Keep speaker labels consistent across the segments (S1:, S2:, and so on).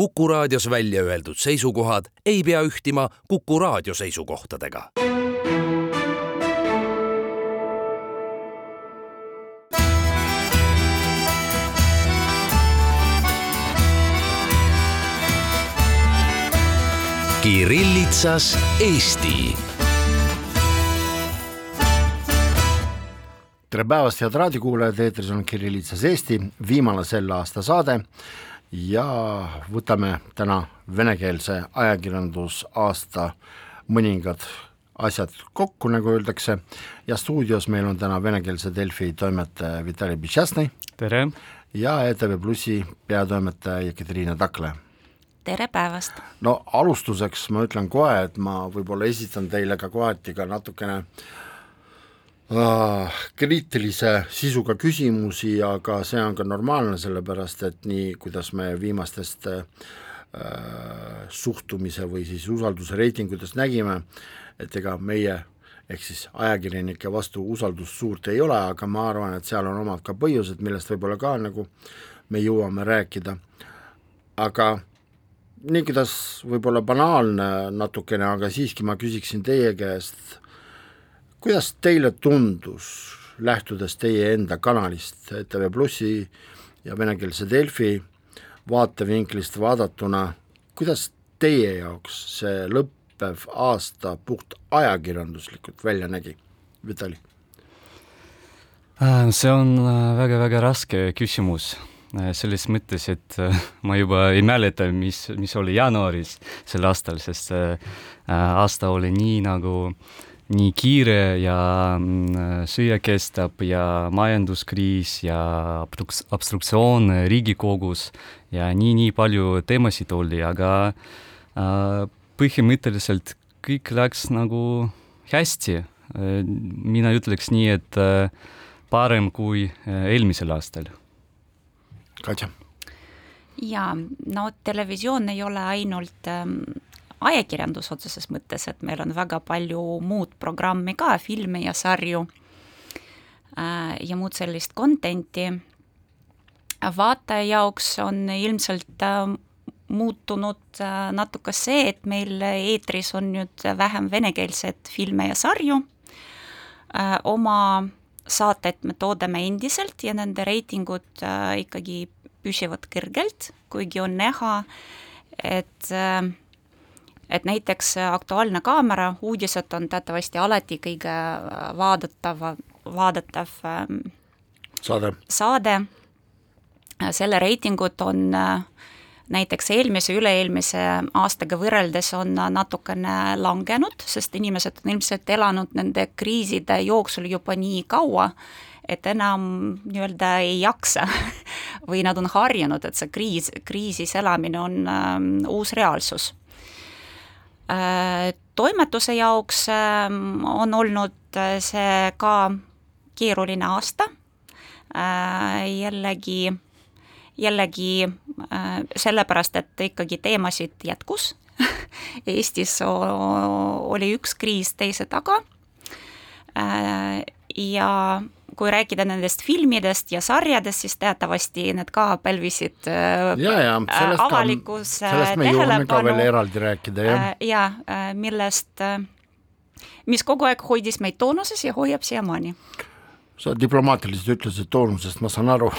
S1: Kuku raadios välja öeldud seisukohad ei pea ühtima Kuku raadio seisukohtadega. Kirillitsas Eesti.
S2: Tere päevast, head raadiokuulajad, eetris on Kirillitsas Eesti, viimane selle aasta saade ja võtame täna venekeelse ajakirjandusaasta mõningad asjad kokku, nagu öeldakse, ja stuudios meil on täna venekeelse Delfi toimetaja Vitali Bitšasnõi
S3: tere!
S2: ja ETV Plussi peatoimetaja Jekaterina Takle
S4: tere päevast!
S2: no alustuseks ma ütlen kohe, et ma võib-olla esitan teile ka kohati ka natukene äh, kriitilise sisuga küsimusi, aga see on ka normaalne, sellepärast et nii, kuidas me viimastest äh, suhtumise või siis usalduse reitingutest nägime, et ega meie ehk siis ajakirjanike vastu usaldust suurt ei ole, aga ma arvan, et seal on omad ka põhjused, millest võib-olla ka nagu me jõuame rääkida, aga nii, kuidas võib-olla banaalne natukene, aga siiski ma küsiksin teie käest, kuidas teile tundus, lähtudes teie enda kanalist ETV Plussi ja venekeelse Delfi vaatevinklist vaadatuna, kuidas teie jaoks see lõppev aasta puht ajakirjanduslikult välja nägi, Vitali?
S3: Äh, see on väga-väga raske küsimus Äh, selles mõttes, et äh, ma juba ei mäleta, mis, mis oli jaanuaris sel aastal, sest äh, aasta oli nii nagu nii kiire ja mm, sõja kestab ja majanduskriis ja obstruktsioon Riigikogus ja nii-nii palju teemasid oli, aga põhimõtteliselt kõik läks nagu hästi. mina ütleks nii, et parem kui eelmisel aastal
S2: Katja.
S4: jaa, no televisioon ei ole ainult ähm, ajakirjandus otseses mõttes, et meil on väga palju muud programmi ka, filme ja sarju äh, ja muud sellist content'i. vaataja jaoks on ilmselt äh, muutunud äh, natuke see, et meil eetris on nüüd vähem venekeelset filme ja sarju oma saated me toodame endiselt ja nende reitingud ikkagi püsivad kõrgelt, kuigi on näha, et äh, et näiteks Aktuaalne kaamera uudised on teatavasti alati kõige äh, vaadatav, vaadatav ähm,
S2: saade,
S4: saade, selle reitingud on äh, näiteks eelmise, üle-eelmise aastaga võrreldes on natukene langenud, sest inimesed on ilmselt elanud nende kriiside jooksul juba nii kaua, et enam nii-öelda ei jaksa või nad on harjunud, et see kriis, kriisis elamine on äh, uus reaalsus äh,. Toimetuse jaoks äh, on olnud äh, see ka keeruline aasta. Äh,, jällegi jällegi äh, sellepärast, et ikkagi teemasid jätkus. Eestis oli üks kriis teise taga. Äh, ja kui rääkida nendest filmidest ja sarjadest, siis teatavasti need ka pälvisid
S2: äh, ja, ja, sellest
S4: avalikkuse
S2: rääkida, jah.
S4: ja millest, mis kogu aeg hoidis meid toonuses ja hoiab siiamaani.
S2: Sa diplomaatiliselt ütlesid toonusest, ma saan aru.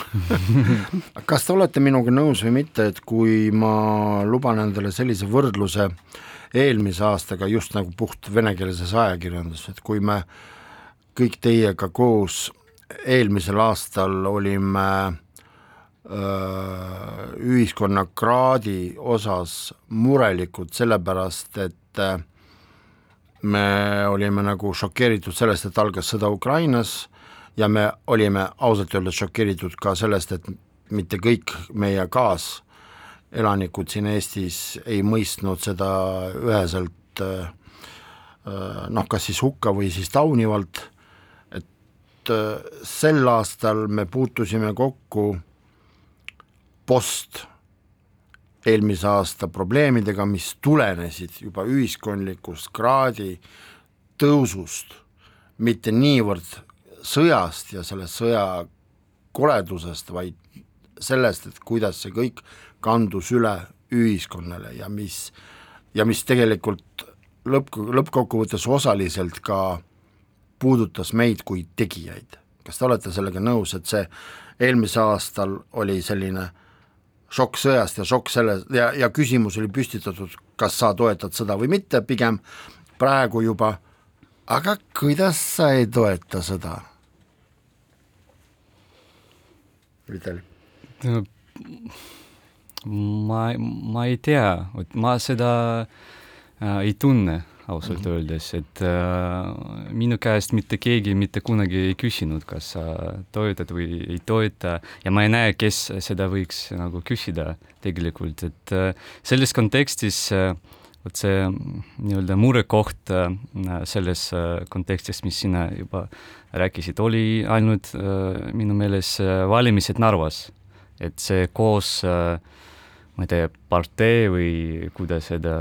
S2: Kas te olete minuga nõus või mitte, et kui ma luban endale sellise võrdluse eelmise aastaga just nagu puht venekeelses ajakirjanduses, et kui me kõik teiega koos eelmisel aastal olime ühiskonna kraadi osas murelikud, sellepärast et me olime nagu šokeeritud sellest, et algas sõda Ukrainas ja me olime ausalt öeldes šokeeritud ka sellest, et mitte kõik meie kaaselanikud siin Eestis ei mõistnud seda üheselt noh, kas siis hukka või siis taunivalt, sel aastal me puutusime kokku post eelmise aasta probleemidega, mis tulenesid juba ühiskondlikust kraadi tõusust, mitte niivõrd sõjast ja selle sõja koledusest, vaid sellest, et kuidas see kõik kandus üle ühiskonnale ja mis, ja mis tegelikult lõpp, lõppkokkuvõttes osaliselt ka puudutas meid kui tegijaid. kas te olete sellega nõus, et see eelmisel aastal oli selline šokk sõjast ja šokk selle ja, ja küsimus oli püstitatud, kas sa toetad sõda või mitte, pigem praegu juba, aga kuidas sa ei toeta sõda? Vitali.
S3: ma, ma ei tea, ma seda äh, ei tunne ausalt mm -hmm. öeldes, et äh, minu käest mitte keegi mitte kunagi ei küsinud, kas sa toetad või ei toeta ja ma ei näe, kes seda võiks nagu küsida tegelikult, et äh, selles kontekstis äh, vot see nii-öelda murekoht äh, selles äh, kontekstis, mis sina juba rääkisid, oli ainult äh, minu meelest äh, valimised Narvas. et see koos äh, ma ei tea, partei või kuidas seda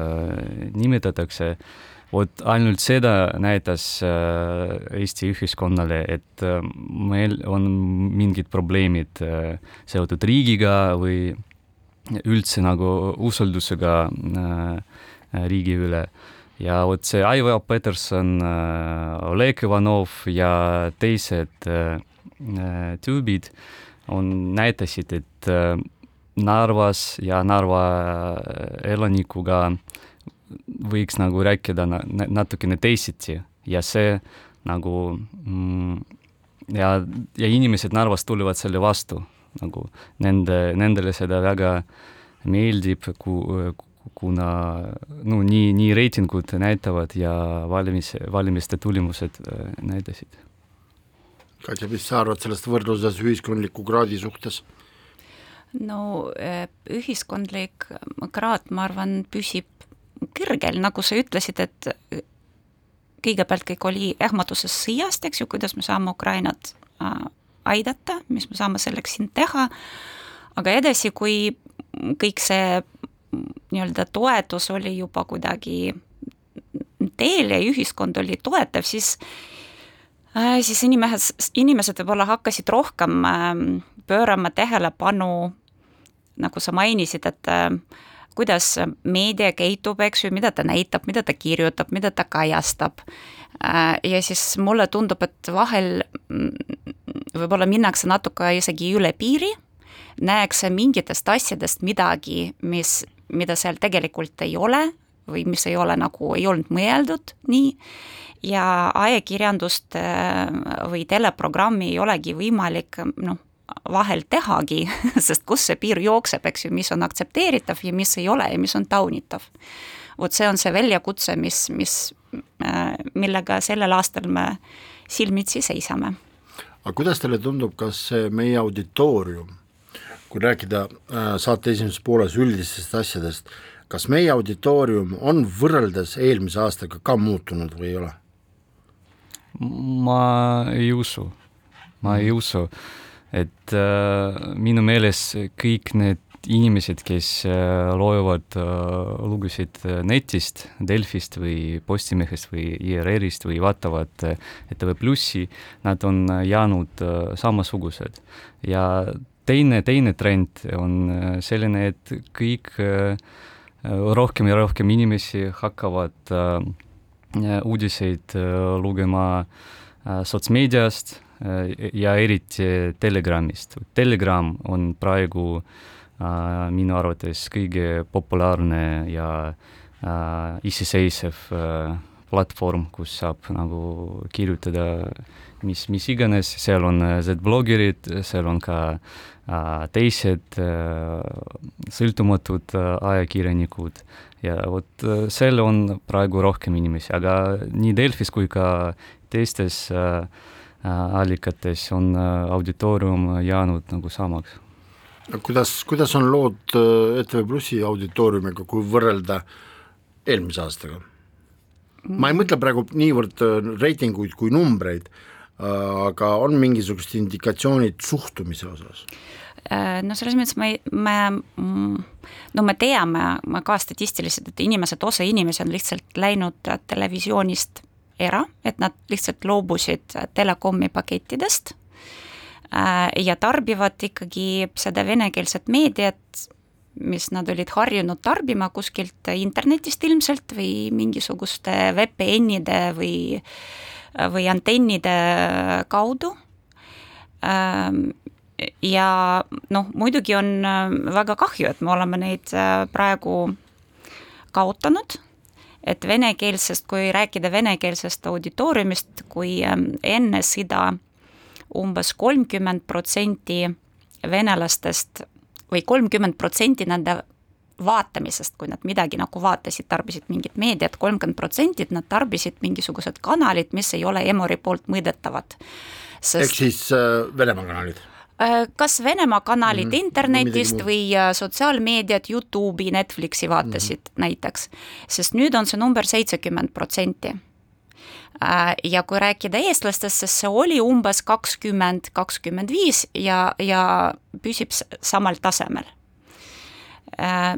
S3: nimetatakse, vot ainult seda näitas äh, Eesti ühiskonnale, et äh, meil on mingid probleemid äh, seotud riigiga või üldse nagu usaldusega riigi üle. ja vot see Aivo Peterson, Oleg Ivanov ja teised tüübid on, näitasid, et Narvas ja Narva elanikuga äh, võiks nagu rääkida na-, natukene teisiti ja see nagu mm, ja, ja inimesed Narvas tulevad selle vastu, nagu nende, nendele seda väga meeldib, ku-, kuna no nii, nii reitingud näitavad ja valimis, valimiste tulemused äh, näitasid.
S2: Katja, mis sa arvad sellest võrdluses ühiskondliku kraadi suhtes?
S4: No äh, ühiskondlik kraad, ma arvan, püsib kõrgel, nagu sa ütlesid, et kõigepealt kõik oli ehmatuses sõjast, eks ju, kuidas me saame Ukrainat äh, aidata, mis me saame selleks siin teha, aga edasi, kui kõik see nii-öelda toetus oli juba kuidagi teel ja ühiskond oli toetav, siis äh, siis inimesed, inimesed võib-olla hakkasid rohkem äh, pöörama tähelepanu, nagu sa mainisid, et kuidas meedia käitub, eks ju, mida ta näitab, mida ta kirjutab, mida ta kajastab. Äh, ja siis mulle tundub, et vahel mm, võib-olla minnakse natuke isegi üle piiri, näekse mingitest asjadest midagi, mis, mida seal tegelikult ei ole või mis ei ole nagu, ei olnud mõeldud nii, ja ajakirjandust äh, või teleprogrammi ei olegi võimalik noh, vahel tehagi, sest kus see piir jookseb, eks ju, mis on aktsepteeritav ja mis ei ole ja mis on taunitav. vot see on see väljakutse, mis, mis, äh, millega sellel aastal me silmitsi seisame.
S2: aga kuidas teile tundub, kas meie auditoorium, kui rääkida äh, saate esimeses pooles üldistest asjadest, kas meie auditoorium on võrreldes eelmise aastaga ka muutunud või ei ole?
S3: ma ei usu, ma ei usu et äh, minu meelest kõik need inimesed, kes äh, loevad äh, lugusid äh, netist, Delfist või Postimehest või IRR-ist või vaatavad äh, ETV Plussi, nad on äh, jäänud samasugused. ja teine, teine trend on selline, et kõik rohkem ja rohkem inimesi hakkavad uudiseid lugema sotsmeediast, ja eriti Telegramist. Telegram on praegu äh, minu arvates kõige populaarne ja äh, iseseisev äh, platvorm, kus saab nagu kirjutada mis, mis iganes, seal on äh, Z-blogerid, seal on ka äh, teised äh, sõltumatud äh, ajakirjanikud. Ja vot äh, seal on praegu rohkem inimesi, aga nii Delfis kui ka teistes äh, Äh, allikates on äh, auditoorium jäänud nagu samaks.
S2: kuidas, kuidas on lood äh, ETV Plussi auditooriumiga, kui võrrelda eelmise aastaga? ma ei mõtle praegu niivõrd reitinguid kui numbreid, aga on mingisugused indikatsioonid suhtumise osas?
S4: no selles mõttes me, me, no me teame ka statistiliselt, et inimesed, osa inimesi on lihtsalt läinud televisioonist era, et nad lihtsalt loobusid telekomi pakettidest äh, ja tarbivad ikkagi seda venekeelset meediat mis nad olid harjunud tarbima kuskilt internetist ilmselt või mingisuguste VPN-ide või, või antennide kaudu. Ähm, ja noh, muidugi on äh, väga kahju, et me oleme neid äh, praegu kaotanud, et venekeelsest, kui rääkida venekeelsest auditooriumist, kui ähm, enne sõda umbes kolmkümmend protsenti venelastest või kolmkümmend protsenti nende vaatamisest, kui nad midagi nagu vaatasid, tarbisid mingit meediat, kolmkümmend protsenti, nad tarbisid mingisugused kanalid, mis ei ole Emori poolt mõõdetavad.
S2: Sest... ehk siis äh, Venemaa kanalid?
S4: Äh, kas Venemaa kanalid mm -hmm. internetist või äh, sotsiaalmeediat, Youtube'i, Netflixi vaatasid mm -hmm. näiteks, sest nüüd on see number seitsekümmend protsenti Äh, ja kui rääkida eestlastest, siis see oli umbes kakskümmend, kakskümmend viis ja, ja püsib samal tasemel.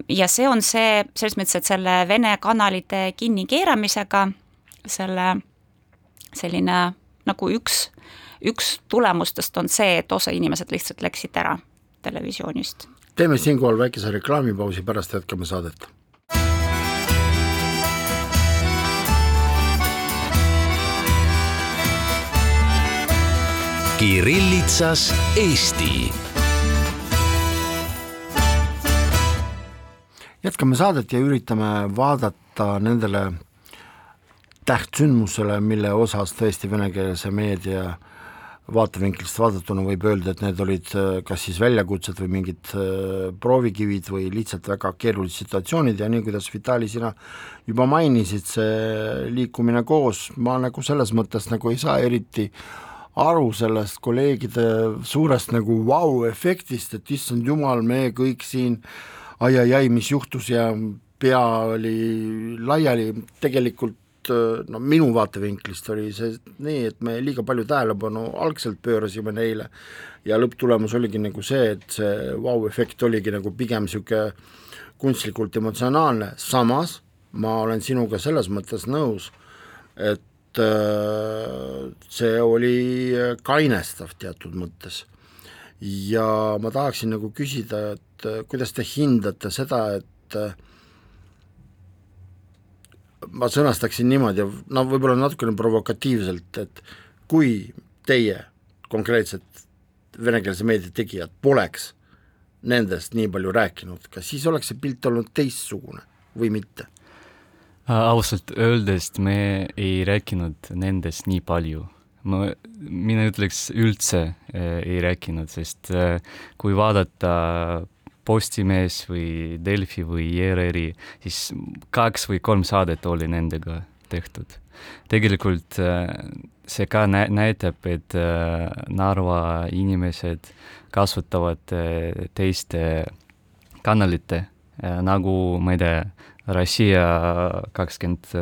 S4: Ja see on see, selles mõttes, et selle Vene kanalite kinnikeeramisega selle selline nagu üks, üks tulemustest on see, et osa inimesed lihtsalt läksid ära televisioonist.
S2: teeme siinkohal väikese reklaamipausi, pärast jätkame saadet
S1: Kirillitsas Eesti.
S2: jätkame saadet ja üritame vaadata nendele tähtsündmusele, mille osas tõesti venekeelse meedia vaatevinklist vaadatuna võib öelda, et need olid äh, kas siis väljakutsed või mingid äh, proovikivid või lihtsalt väga keerulised situatsioonid ja nii, kuidas Vitali, sina juba mainisid, see liikumine koos, ma nagu selles mõttes nagu ei saa eriti aru sellest kolleegide suurest nagu vau-efektist, et issand jumal, me kõik siin ai-ai-ai, mis juhtus ja pea oli laiali, tegelikult no minu vaatevinklist oli see nii, et me liiga palju tähelepanu algselt pöörasime neile ja lõpptulemus oligi nagu see, et see vau-efekt oligi nagu pigem niisugune kunstlikult emotsionaalne, samas ma olen sinuga selles mõttes nõus, et Äh, see oli kainestav teatud mõttes. ja ma tahaksin nagu küsida, et äh, kuidas te hindate seda, et äh, ma sõnastaksin niimoodi, no võib-olla natukene provokatiivselt, et kui teie konkreetselt venekeelse meedia tegijad poleks nendest nii palju rääkinud, kas siis oleks see pilt olnud teistsugune või mitte?
S3: Äh, ausalt öeldes me ei rääkinud nendest nii palju. ma, mina ütleks üldse äh, ei rääkinud, sest äh, kui vaadata Postimees või Delfi või ERR-i, siis kaks või kolm saadet oli nendega tehtud. tegelikult see ka nä-, näitab, et Narva inimesed kasutavad teiste kanalite nagu ma ei tea, Rossija kakskümmend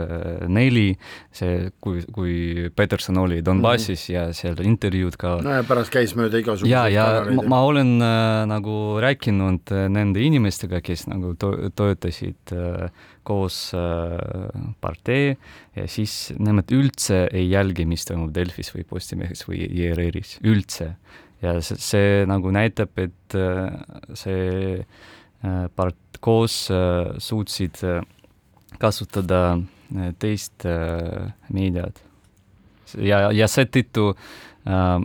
S3: neli, see, kui, kui Peterson oli Donbassis mm -hmm. ja seal intervjuud ka.
S2: no ja pärast käis mööda igasuguseid
S3: ja, ja ma, ma olen äh, nagu rääkinud äh, nende inimestega, kes nagu to-, toetasid äh, koos äh, partei ja siis nemad üldse ei jälgi, mis toimub Delfis või Postimehes või ERR-is, üldse. ja see, see nagu näitab, et äh, see äh, part-, koos äh, suutsid äh, kasutada äh, teist meediat. ja, ja seetõttu, ähm,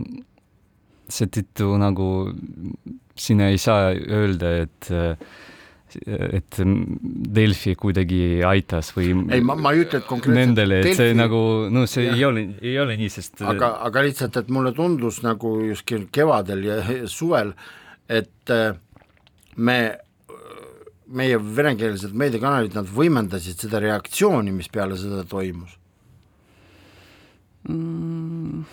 S3: seetõttu nagu sina ei saa öelda, et et Delfi kuidagi aitas või
S2: ei, ma, ma ei ütle, et konkreetselt
S3: nendele, et see nagu, no see ja. ei ole, ei ole nii, sest
S2: aga, aga lihtsalt, et mulle tundus nagu just kevadel ja suvel, et me meie venekeelsed meediakanalid, nad võimendasid seda reaktsiooni, mis peale seda toimus
S4: mm.?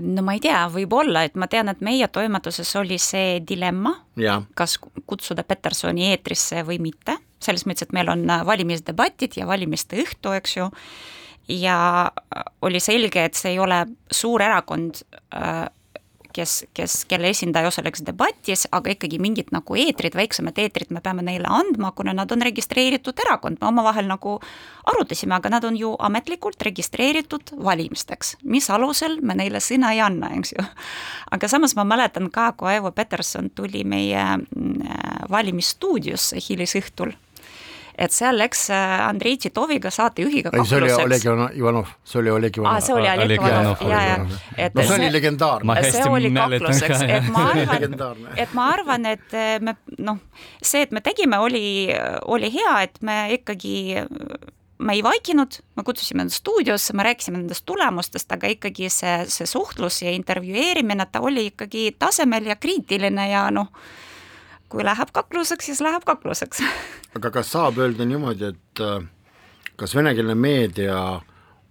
S4: no ma ei tea, võib-olla, et ma tean, et meie toimetuses oli see dilemma, kas kutsuda Petersoni eetrisse või mitte, selles mõttes, et meil on valimisdebatid ja valimiste õhtu, eks ju, ja oli selge, et see ei ole suur erakond, kes, kes, kelle esindaja osaleks debatis, aga ikkagi mingid nagu eetrid, väiksemad eetrid me peame neile andma, kuna nad on registreeritud erakond, me omavahel nagu arutasime, aga nad on ju ametlikult registreeritud valimisteks, mis alusel me neile sõna ei anna, eks ju. aga samas ma mäletan ka, kui Aivo Peterson tuli meie mm, valimisstuudiosse hilisõhtul et seal läks äh, Andrei Titoviga saatejuhiga
S2: ei, see oli
S4: kakluseks.
S2: Oleg Ivanov, see oli Oleg Ivanov.
S4: See oli Oleg Ivanov, ja, ja
S2: no see oli
S3: Ma
S2: legendaarne.
S4: see oli kakluseks, et ma arvan et ma arvan, et me noh, see, et me tegime, oli, oli hea, et me ikkagi me ei vaikinud, me kutsusime nad stuudiosse, me rääkisime nendest tulemustest, aga ikkagi see, see suhtlus ja intervjueerimine, ta oli ikkagi tasemel ja kriitiline ja noh, kui läheb kakluseks, siis läheb kakluseks.
S2: Aga kas saab öelda niimoodi, et äh, kas venekeelne meedia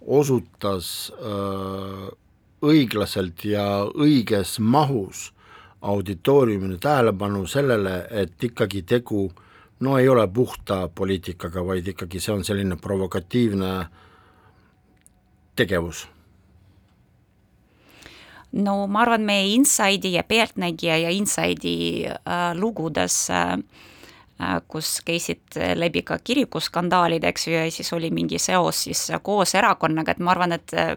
S2: osutas äh, õiglaselt ja õiges mahus auditooriumile tähelepanu sellele, et ikkagi tegu no ei ole puhta poliitikaga, vaid ikkagi see on selline provokatiivne tegevus
S4: no ma arvan, meie Inside'i ja Pealtnägija ja Inside'i äh, lugudes äh, äh, kus käisid läbi ka kirikuskandaalid, eks ju, ja siis oli mingi seos siis koos erakonnaga, et ma arvan, et äh,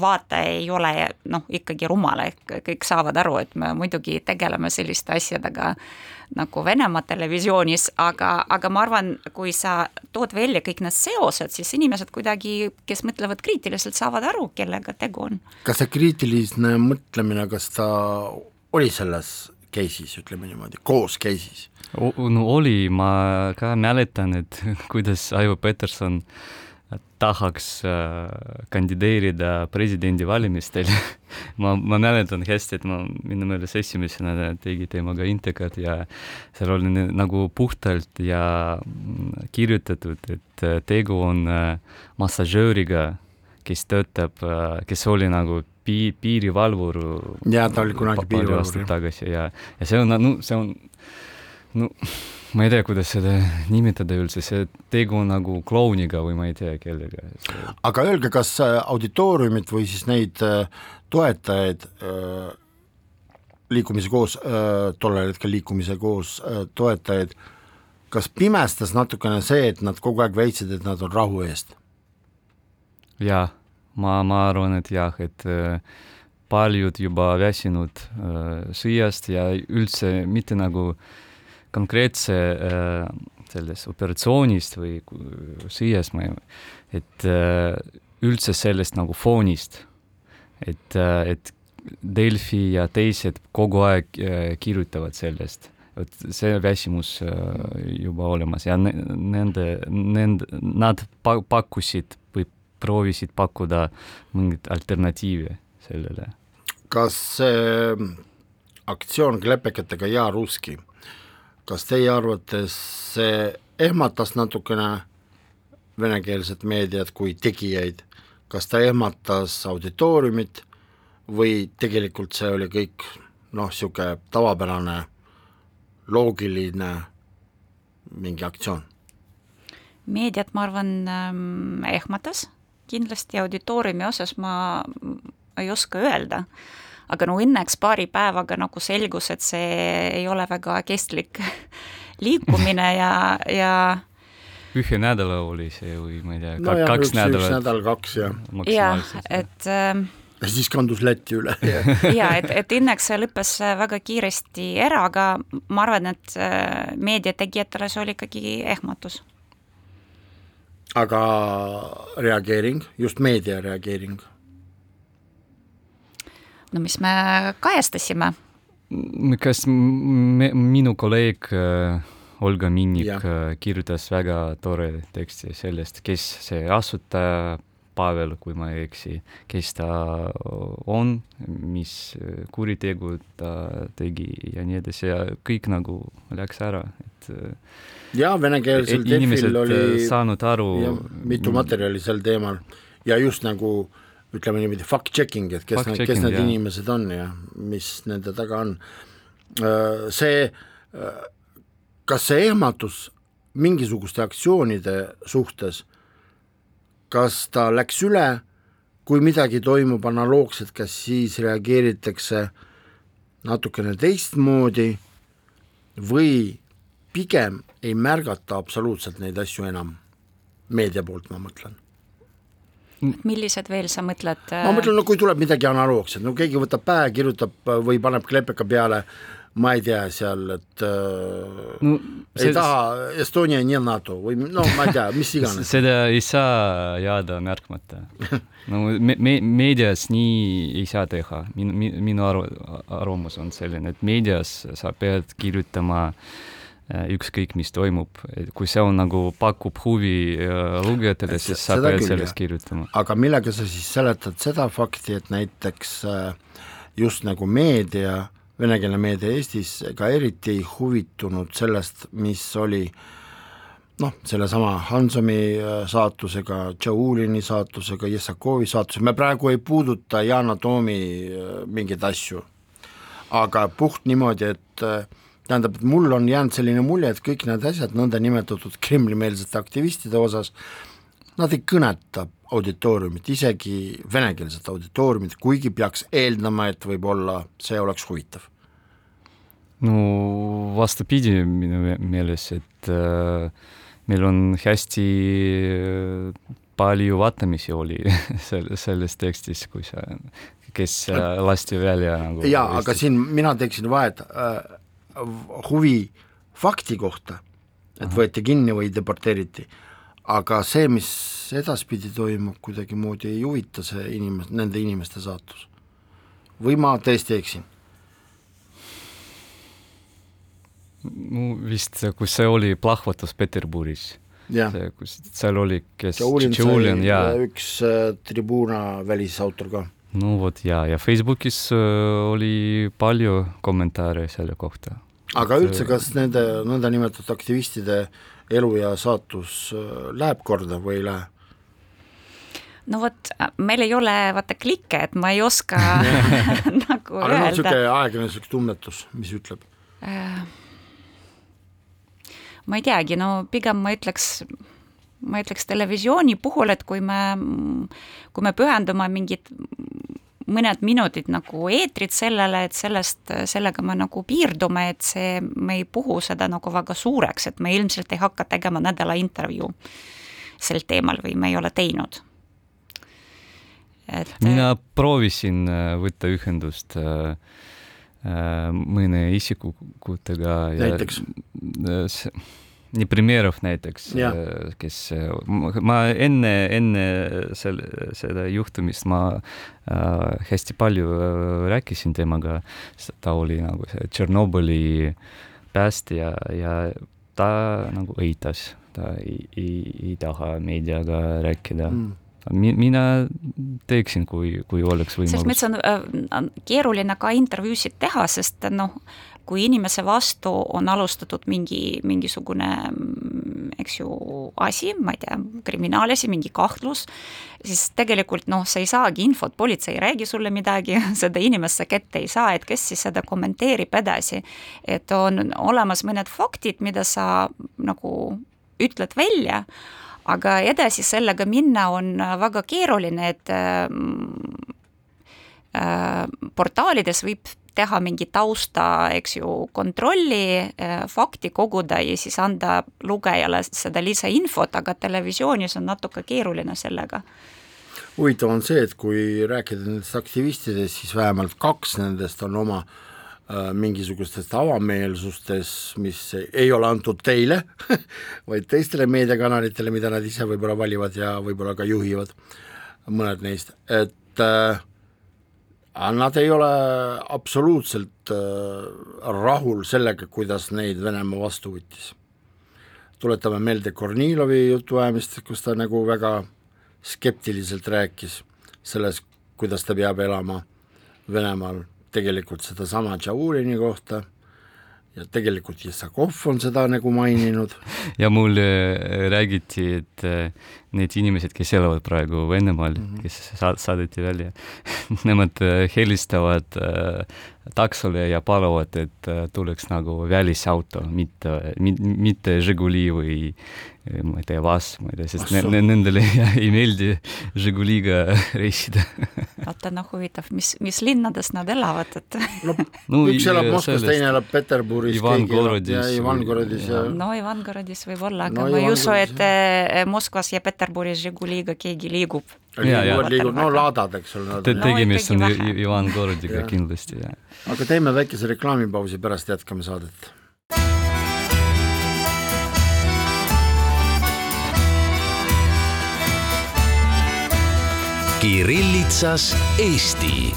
S4: vaataja ei ole noh, ikkagi rumal, ehk kõik saavad aru, et me muidugi tegeleme selliste asjadega nagu Venemaa televisioonis, aga, aga ma arvan, kui sa tood välja kõik need seosed, siis inimesed kuidagi, kes mõtlevad kriitiliselt, saavad aru, kellega tegu on
S2: kas see kriitiline mõtlemine, kas ta oli selles case'is, ütleme niimoodi, koos case'is?
S3: no oli, ma ka mäletan, et kuidas Aivo Peterson tahaks äh, kandideerida presidendivalimistel ma, ma mäletan hästi, et ma minu meelest esimesena tegi temaga intervjuud ja seal oli nagu puhtalt ja mm, kirjutatud, et äh, tegu on äh, massažööriga, kes töötab, kes oli nagu pii-, piirivalvur
S2: Jaa, ta oli kunagi piirivalvur,
S3: tagasi ja, ja see on, no see on, no ma ei tea, kuidas seda nimetada üldse, see tegu nagu klouniga või ma ei tea kellega.
S2: aga öelge, kas äh, auditooriumit või siis neid äh, toetajaid äh, liikumise koos äh,, tollel hetkel liikumise koos äh, toetajaid, kas pimestas natukene see, et nad kogu aeg väitsid, et nad on rahu eest?
S3: jaa, ma, ma arvan, et jah, et äh, paljud juba väsinud äh, sõjast ja üldse mitte nagu konkreetse äh, sellest operatsioonist või sõjast, ma ei, et äh, üldse sellest nagu foonist, et äh,, et Delfi ja teised kogu aeg kirjutavad sellest, et see väsimus juba olemas. Ja ne, nende, nende, nad pa- pakkusid või proovisid pakkuda mingit alternatiivi sellele.
S2: Kas see aktsioon klepekatega Ja Ruski, kas teie arvates see ehmatas natukene venekeelset meediat kui tegijaid, kas ta ehmatas auditooriumit või tegelikult see oli kõik noh, niisugune tavapärane loogiline mingi aktsioon?
S4: meediat, ma arvan ähm,, ehmatas. Kindlasti auditooriumi osas ma ei oska öelda, aga no õnneks paari päevaga nagu selgus, et see ei ole väga kestlik liikumine ja, ja
S3: ühe nädala oli see või ma ei tea,
S2: nojah,
S3: kaks
S2: üks, üks
S3: nädalat
S2: nädal, kaks ja,
S4: ja
S3: maksimaalselt.
S4: et ähm,
S2: ja siis kandus Läti üle.
S4: Ja et, et õnneks see lõppes väga kiiresti ära, aga ma arvan, et äh, meediategijatele see oli ikkagi ehmatus.
S2: Aga reageering, just meedia reageering
S4: no mis me kajastasime,
S3: kas me, minu kolleeg äh, Olga Minnik
S2: Jah.
S3: äh, kirjutas väga tore teksti sellest, kes see asutaja, Pavel, kui ma ei eksi, kes ta on, mis kuritegu ta tegi ja nii edasi ja kõik nagu läks ära, et äh,
S2: ja venekeelsel Delfil oli
S3: äh, saanud aru
S2: ja, mitu materjali sel teemal ja just nagu ütleme niimoodi fact-checking, et kes need, kes need
S3: jah.
S2: inimesed on ja mis nende taga on. See, kas see ehmatus mingisuguste aktsioonide suhtes, kas ta läks üle, kui midagi toimub analoogselt, kas siis reageeritakse natukene teistmoodi või pigem ei märgata absoluutselt neid asju enam, meedia poolt ma mõtlen
S4: millised veel sa mõtled?
S2: ma mõtlen, no kui tuleb midagi analoogset, no keegi võtab pähe, kirjutab või paneb klepeka peale ma ei tea seal, et äh, no, see, ei taha Estonia nii NATO või no ma ei tea, mis iganes
S3: seda ei saa jääda märkmata. no me, me, meedias nii ei saa teha, minu, minu aru, arvamus on selline, et meedias sa pead kirjutama äh, ükskõik, mis toimub, kui see on nagu, pakub huvi äh, lugejatele, siis sa pead sellest kirjutama.
S2: aga millega sa siis seletad seda fakti, et näiteks äh, just nagu meedia venekeelne meedia Eestis ka eriti ei huvitunud sellest, mis oli noh, sellesama Hansomi äh, saatusega, Tšaulini saatusega, Jessakovi saatusega, me praegu ei puuduta Yana Toomi äh, mingeid asju, aga puht niimoodi, et äh, tähendab, et mul on jäänud selline mulje, et kõik need asjad nõndanimetatud Kremli-meelsete aktivistide osas, nad ei kõneta auditooriumit, isegi venekeelset auditooriumit, kuigi peaks eeldama, et võib-olla see oleks huvitav?
S3: no vastupidi minu meeles, et äh, meil on hästi äh, palju vaatamisi oli selle, selles tekstis, kui sa, kes äh, lasti välja nagu
S2: jaa, aga siin mina teeksin vahet äh, huvi fakti kohta, et Aha. võeti kinni või deporteeriti aga see, mis edaspidi toimub, kuidagimoodi ei huvita see inimes-, nende inimeste saatus. või ma tõesti eksin?
S3: no vist, kus see oli plahvatus Peterburis. see, kus seal oli, kes
S2: Julian ja üks äh, Tribuna välisautor ka.
S3: no vot ja, ja Facebookis äh, oli palju kommentaare selle kohta.
S2: Aga üldse, kas nende nõndanimetatud aktivistide elu ja saatus äh, läheb korda või ei lähe?
S4: no vot, meil ei ole vaata klikke, et ma ei oska nagu
S2: aga noh, niisugune ajakirjanduslik tunnetus, mis ütleb äh,?
S4: ma ei teagi, no pigem ma ütleks, ma ütleks televisiooni puhul, et kui me, kui me pühendume mingit mõned minutid nagu eetrit sellele, et sellest, sellega me nagu piirdume, et see, me ei puhu seda nagu väga suureks, et me ilmselt ei hakka tegema nädala intervjuu sel teemal või me ei ole teinud.
S3: et mina proovisin äh, võtta ühendust äh, äh, mõne isikutega
S2: näiteks?
S3: Neprimerov näiteks, kes, ma enne, enne selle, seda juhtumist ma äh, hästi palju äh, rääkisin temaga, ta oli nagu see Tšernobõli päästja ja ta nagu eitas, ta ei, ei, ei taha meediaga rääkida. Mm. Mina teeksin, kui, kui oleks võimalus.
S4: selles mõttes on äh, keeruline ka intervjuusid teha, sest noh, kui inimese vastu on alustatud mingi, mingisugune eks ju, asi, ma ei tea, kriminaalasi, mingi kahtlus, siis tegelikult noh, sa ei saagi infot, politsei ei räägi sulle midagi, seda inimest sa kätte ei saa, et kes siis seda kommenteerib edasi. et on olemas mõned faktid, mida sa nagu ütled välja, aga edasi sellega minna on väga keeruline, et äh, portaalides võib teha mingi tausta, eks ju, kontrolli, äh, fakti koguda ja siis anda lugejale seda lisainfot, aga televisioonis on natuke keeruline sellega.
S2: Huvitav on see, et kui rääkida nendest aktivistidest, siis vähemalt kaks nendest on oma äh, mingisugustes avameelsustes, mis ei ole antud teile vaid teistele meediakanalitele, mida nad ise võib-olla valivad ja võib-olla ka juhivad, mõned neist, et äh, Nad ei ole absoluutselt äh, rahul sellega, kuidas neid Venemaa vastu võttis. tuletame meelde Kornilovi jutuajamist, kus ta nagu väga skeptiliselt rääkis selles, kuidas ta peab elama Venemaal, tegelikult sedasama Tšaulini kohta ja tegelikult Jessakov on seda nagu maininud.
S3: ja mulle räägiti, et need inimesed, kes elavad praegu Venemaal mm, -hmm. kes saad-, saadeti välja nemad helistavad äh, taksole ja paluvad, et tuleks nagu välisauto, mitte, mitte Žiguli või ma ei tea, Vas, ma ei tea, sest ne, ne, nendele ei meeldi Žiguliga reisida.
S4: vaata, noh, huvitav, mis, mis linnades nad elavad, et
S2: no, no üks elab Moskvas, teine elab Peterburis,
S3: Ivangorodis.
S2: Ivangorodis ja
S4: no Ivangorodis võib-olla, aga no, ma ei usu, et eh, Moskvas ja Peterburis Žiguliga keegi liigub.
S2: liigub, no laadad, eks ole.
S3: tegemist on Ivangorodiga kindlasti, jah.
S2: aga teeme väikese reklaamipausi, pärast jätkame saadet
S1: Kirillitsas Eesti.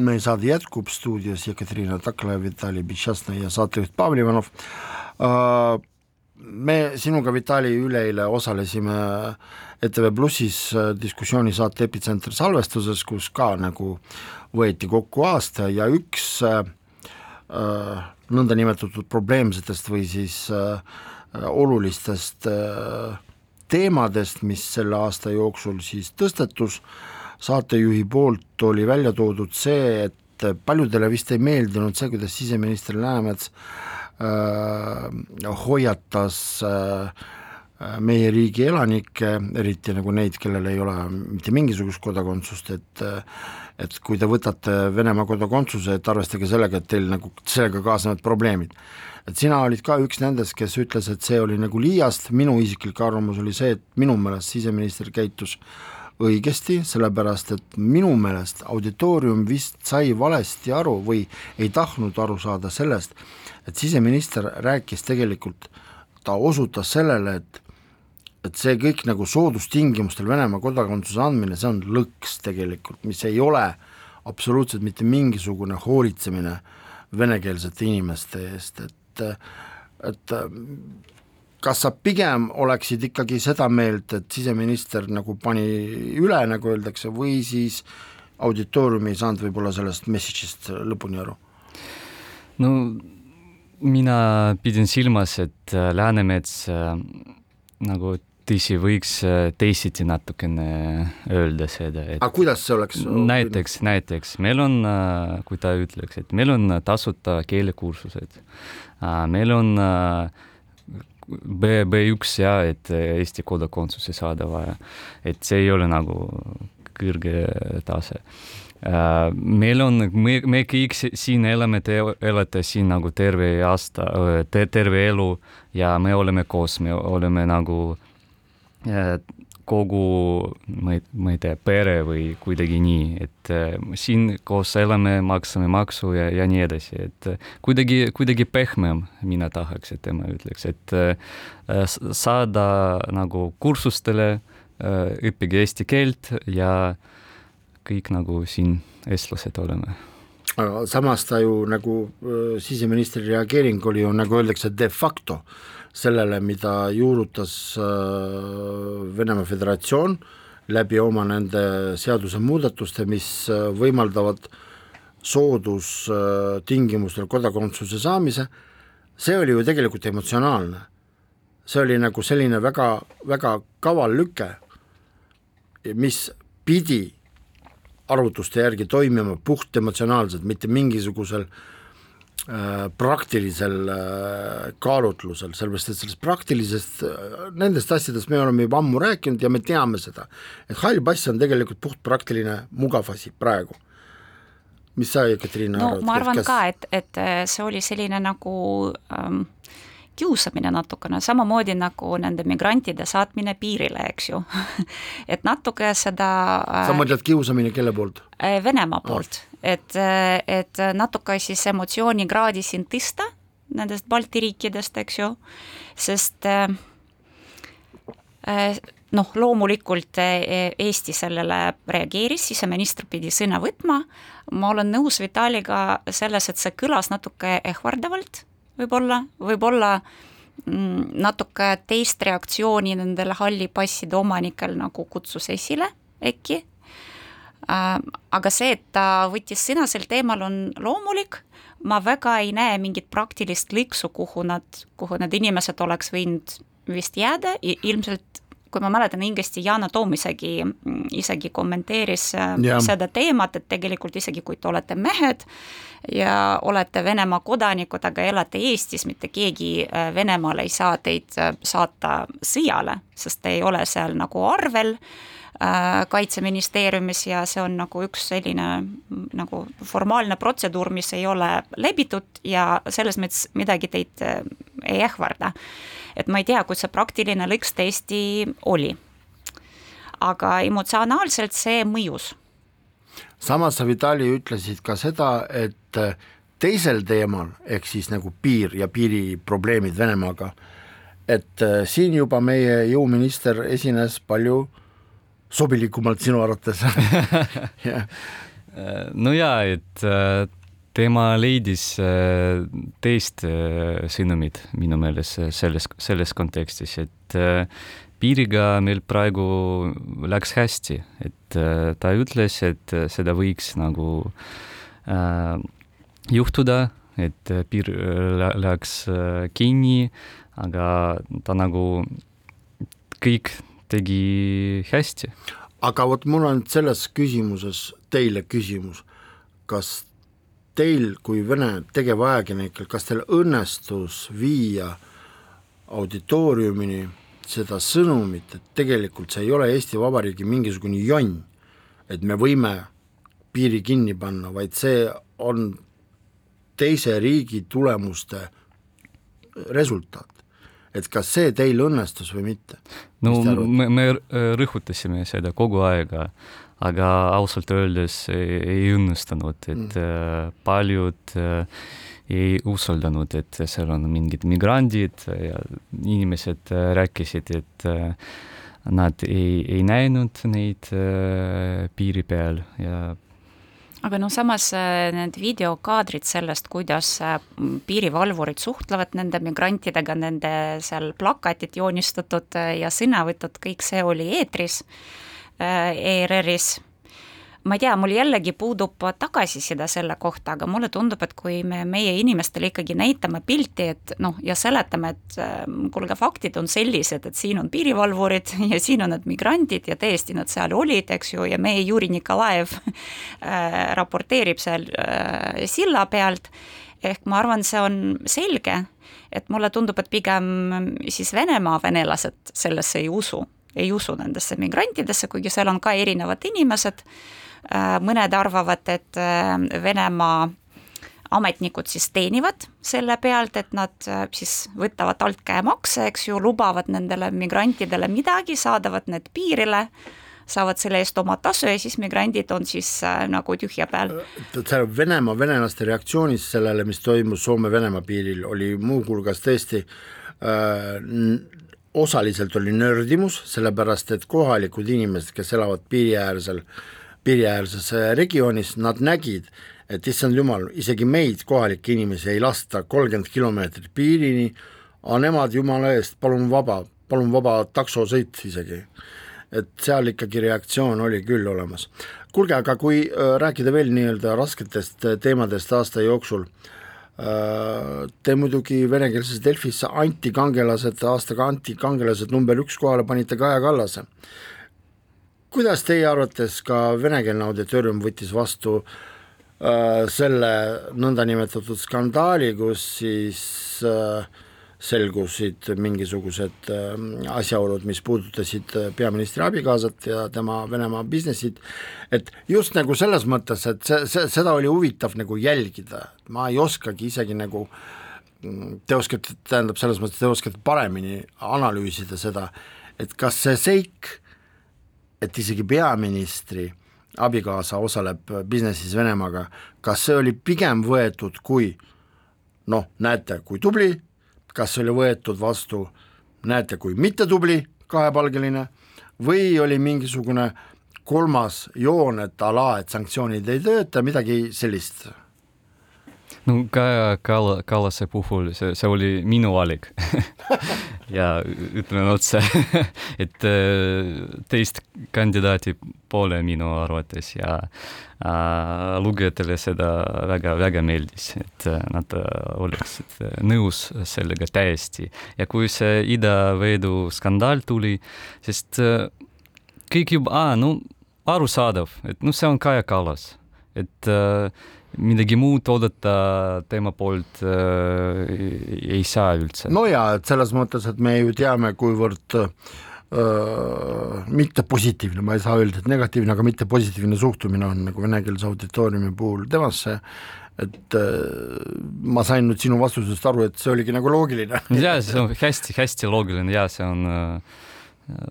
S2: meie saade jätkub stuudios Jekaterina Takla, Vitali Bitšasna ja saatejuht Pavel Ivanov. Äh, me sinuga, Vitali, üleeile osalesime ETV Plussis diskussioonisaate Epitsenter salvestuses, kus ka nagu võeti kokku aasta ja üks äh, nõndanimetatud probleemsetest või siis äh, olulistest äh, teemadest, mis selle aasta jooksul siis tõstetus, saatejuhi poolt oli välja toodud see, et paljudele vist ei meeldinud see, kuidas siseminister Läänemets äh, hoiatas äh, meie riigi elanikke, eriti nagu neid, kellel ei ole mitte mingisugust kodakondsust, et et kui te võtate Venemaa kodakondsuse, et arvestage sellega, et teil nagu sellega kaasnevad probleemid. Et sina olid ka üks nendest, kes ütles, et see oli nagu liiast, minu isiklik arvamus oli see, et minu meelest siseminister käitus õigesti, sellepärast et minu meelest auditoorium vist sai valesti aru või ei tahtnud aru saada sellest, et siseminister rääkis tegelikult, ta osutas sellele, et et see kõik nagu soodustingimustel Venemaa kodakondsuse andmine, see on lõks tegelikult, mis ei ole absoluutselt mitte mingisugune hoolitsemine venekeelsete inimeste eest, et et, kas sa pigem oleksid ikkagi seda meelt, et siseminister nagu pani üle, nagu öeldakse, või siis auditoorium ei saanud võib-olla sellest message'ist lõpuni aru?
S3: no mina pidin silmas, et Läänemets äh, nagu tõsi, võiks äh, teisiti natukene öelda seda, et
S2: aga kuidas see oleks?
S3: näiteks, näiteks meil on, äh, kui ta ütleks, et meil on tasuta keelekursused, äh, meil on B, B1 ja et Eesti kodakondsuse saada vaja, et see ei ole nagu kõrge tase meil on, me, me kõik siin elame, te elate siin nagu terve aasta te,, terve elu ja me oleme koos, me oleme nagu kogu, ma ei, ma ei tea, pere või kuidagi nii, et äh, siin koos elame, maksame maksu ja, ja nii edasi, et äh, kuidagi, kuidagi pehmem mina tahaks, et tema ütleks, et äh, saada nagu kursustele, õppige eesti keelt ja kõik nagu siin eestlased oleme
S2: aga samas ta ju nagu siseministri reageering oli ju nagu öeldakse de facto sellele, mida juurutas Venemaa Föderatsioon läbi oma nende seadusemuudatuste, mis võimaldavad soodustingimustel kodakondsuse saamise, see oli ju tegelikult emotsionaalne. see oli nagu selline väga, väga kaval lüke, mis pidi arvutuste järgi toimima puht emotsionaalselt, mitte mingisugusel äh, praktilisel äh, kaalutlusel, sellepärast et sellest praktilisest, äh, nendest asjadest me oleme juba ammu rääkinud ja me teame seda, et hall pass on tegelikult puhtpraktiline mugav asi praegu. mis sa, Ekaterina
S4: no, arvad? ma arvan kas... ka, et, et see oli selline nagu ähm, kiusamine natukene, samamoodi nagu nende migrantide saatmine piirile, eks ju. Et natuke seda
S2: sa mõtled kiusamine kelle poolt?
S4: Venemaa poolt. Ah., et, et natuke siis emotsioonikraadi siin tõsta nendest Balti riikidest, eks ju, sest äh, noh, loomulikult Eesti sellele reageeris, siseminister pidi sõna võtma, ma olen nõus Vitaliga selles, et see kõlas natuke ehvardavalt võib-olla, võib-olla mm, natuke teist reaktsiooni nendel halli passide omanikel nagu kutsus esile äkki, aga see, et ta võttis sõna sel teemal, on loomulik, ma väga ei näe mingit praktilist lõksu, kuhu nad, kuhu need inimesed oleks võinud vist jääda, ilmselt kui ma mäletan õigesti, Yana Toom isegi, isegi kommenteeris äh, ja. seda teemat, et tegelikult isegi kui te olete mehed ja olete Venemaa kodanikud, aga elate Eestis, mitte keegi äh, Venemaal ei saa teid äh, saata sõjale, sest te ei ole seal nagu arvel kaitseministeeriumis ja see on nagu üks selline nagu formaalne protseduur, mis ei ole läbitud ja selles mõttes midagi teid ei ähvarda et ma ei tea, kus see praktiline lõks tõesti oli. aga emotsionaalselt see mõjus.
S2: samas sa, Vitali, ütlesid ka seda, et äh, teisel teemal, ehk siis nagu piir ja piiriprobleemid Venemaaga, et äh, siin juba meie jõuminister esines palju sobilikumalt sinu arvates
S3: no jaa, et äh, tema leidis äh, teist äh, sõnumit minu meelest äh, selles, selles kontekstis, et piiriga meil praegu läks hästi, et ta ütles, et seda võiks nagu äh, juhtuda, et piir läheks kinni, aga ta nagu kõik tegi hästi.
S2: aga vot mul on selles küsimuses teile küsimus, kas teil kui Vene tegevajakirjanikel, kas teil õnnestus viia auditooriumini seda sõnumit, et tegelikult see ei ole Eesti Vabariigi mingisugune jonn, et me võime piiri kinni panna, vaid see on teise riigi tulemuste resultaat. et kas see teil õnnestus või mitte?
S3: no me, me rõhutasime seda kogu aega, aga ausalt öeldes ei, ei õnnestunud, et mm. paljud äh, ei usaldanud, et seal on mingid migrandid ja inimesed äh, rääkisid, et nad ei, ei näinud neid piiri peal ja
S4: aga noh, samas need videokaadrid sellest, kuidas piirivalvurid suhtlevad nende migrantidega, nende seal plakatid joonistatud ja sõnavõtud, kõik see oli eetris Äh, ERR-is ma ei tea, mul jällegi puudub tagasiside selle kohta, aga mulle tundub, et kui me meie inimestele ikkagi näitame pilti, et noh, ja seletame, et äh, kuulge, faktid on sellised, et siin on piirivalvurid ja siin on need migrandid ja tõesti nad seal olid, eks ju, ja meie Juri Nikolaev äh, raporteerib seal äh, silla pealt, ehk ma arvan, see on selge, et mulle tundub, et pigem siis Venemaa venelased sellesse ei usu ei usu nendesse migrantidesse, kuigi seal on ka erinevad inimesed, äh, mõned arvavad, et äh, Venemaa ametnikud siis teenivad selle pealt, et nad äh, siis võtavad altkäemakse, eks ju, lubavad nendele migrantidele midagi, saadavad need piirile, saavad selle eest oma tasu ja siis migrandid on siis äh, nagu tühja peal.
S2: seal Venemaa venelaste reaktsioonis sellele, mis toimus Soome-Venemaa piiril, oli muuhulgas tõesti äh, osaliselt oli nördimus, sellepärast et kohalikud inimesed, kes elavad piiriäärsel, piiriäärses äh, regioonis, nad nägid, et issand jumal, isegi meid, kohalikke inimesi, ei lasta kolmkümmend kilomeetrit piirini, aga nemad jumala eest, palun vaba, palun vaba taksosõit isegi. et seal ikkagi reaktsioon oli küll olemas. kuulge, aga kui äh, rääkida veel nii-öelda rasketest äh, teemadest aasta jooksul äh,, te muidugi venekeelses Delfis antikangelased, aastaga antikangelased number üks kohale panite Kaja Kallase. kuidas teie arvates ka venekeelne auditoorium võttis vastu äh, selle nõndanimetatud skandaali, kus siis äh, selgusid mingisugused ähm, asjaolud, mis puudutasid äh, peaministri abikaasat ja tema Venemaa business'it, et just nagu selles mõttes, et see, see, seda oli huvitav nagu jälgida, ma ei oskagi isegi nagu mm, te oskate, tähendab, selles mõttes te oskate paremini analüüsida seda, et kas see seik, et isegi peaministri abikaasa osaleb business'is Venemaaga, kas see oli pigem võetud kui noh, näete, kui tubli kas oli võetud vastu, näete, kui mittetubli kahepalgeline või oli mingisugune kolmas joon, et ala, et sanktsioonid ei tööta, midagi sellist?
S3: no Kaja Kall-, Kallase puhul see, see oli minu valik ja ütlen otse, et teist kandidaati pole minu arvates ja äh, lugejatele seda väga-väga meeldis, et nad oleksid nõus sellega täiesti. ja kui see idaveedu skandaal tuli, sest kõik juba, no arusaadav, et noh, see on Kaja Kallas, et äh, midagi muud oodata tema poolt äh, ei saa üldse.
S2: no ja, et selles mõttes, et me ju teame, kuivõrd äh, mitte positiivne, ma ei saa öelda, et negatiivne, aga mitte positiivne suhtumine on nagu venekeelse auditooriumi puhul temasse, et äh, ma sain nüüd sinu vastusest aru, et see oligi nagu loogiline.
S3: jaa, see on hästi-hästi loogiline ja see on äh,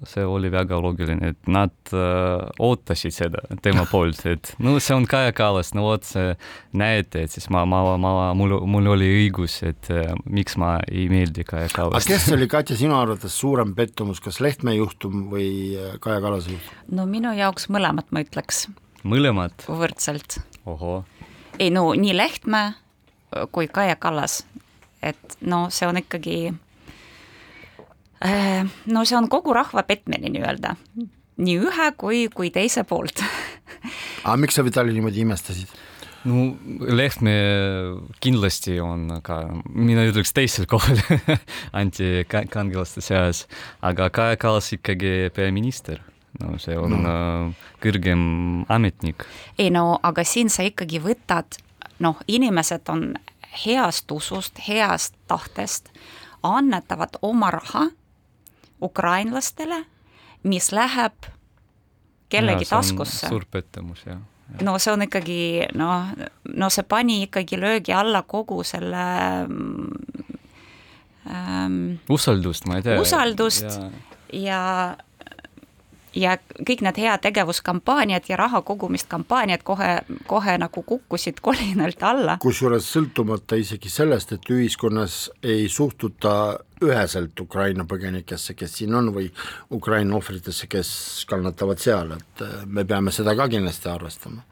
S3: see oli väga loogiline, et nad äh, ootasid seda tema poolt, et no see on Kaja Kallas, no vot, näete, et siis ma, ma, ma, mul, mul oli õigus, et äh, miks ma ei meeldi Kaja Kallas.
S2: aga kes oli, Katja, sinu arvates suurem pettumus, kas Lehtme juhtum või äh, Kaja Kallase juhtum?
S4: no minu jaoks mõlemat, ma ütleks.
S3: mõlemad?
S4: võrdselt. ei no nii Lehtme kui Kaja Kallas, et no see on ikkagi no see on kogu rahva petmine nii-öelda, nii ühe kui, kui teise poolt
S2: aga miks sa, Vitali, niimoodi imestasid?
S3: no Lehtme kindlasti on ka, mina ütleks teisel kohal antikangelaste seas, aga Kaja Kallas ikkagi peaminister no see on no. Äh, kõrgem ametnik.
S4: ei no aga siin sa ikkagi võtad, noh, inimesed on heast usust, heast tahtest, annetavad oma raha ukrainlastele, mis läheb kellegi ja, taskusse.
S3: suur pettumus, jah
S4: no see on ikkagi noh, no see pani ikkagi löögi alla kogu selle
S3: ähm, usaldust, ma ei tea.
S4: usaldust ja, ja ja kõik need heategevuskampaaniad ja raha kogumist kampaaniad kohe, kohe nagu kukkusid kolinalt alla.
S2: kusjuures sõltumata isegi sellest, et ühiskonnas ei suhtuta üheselt Ukraina põgenikesse, kes siin on, või Ukraina ohvritesse, kes kannatavad seal, et äh, me peame seda ka kindlasti arvestama.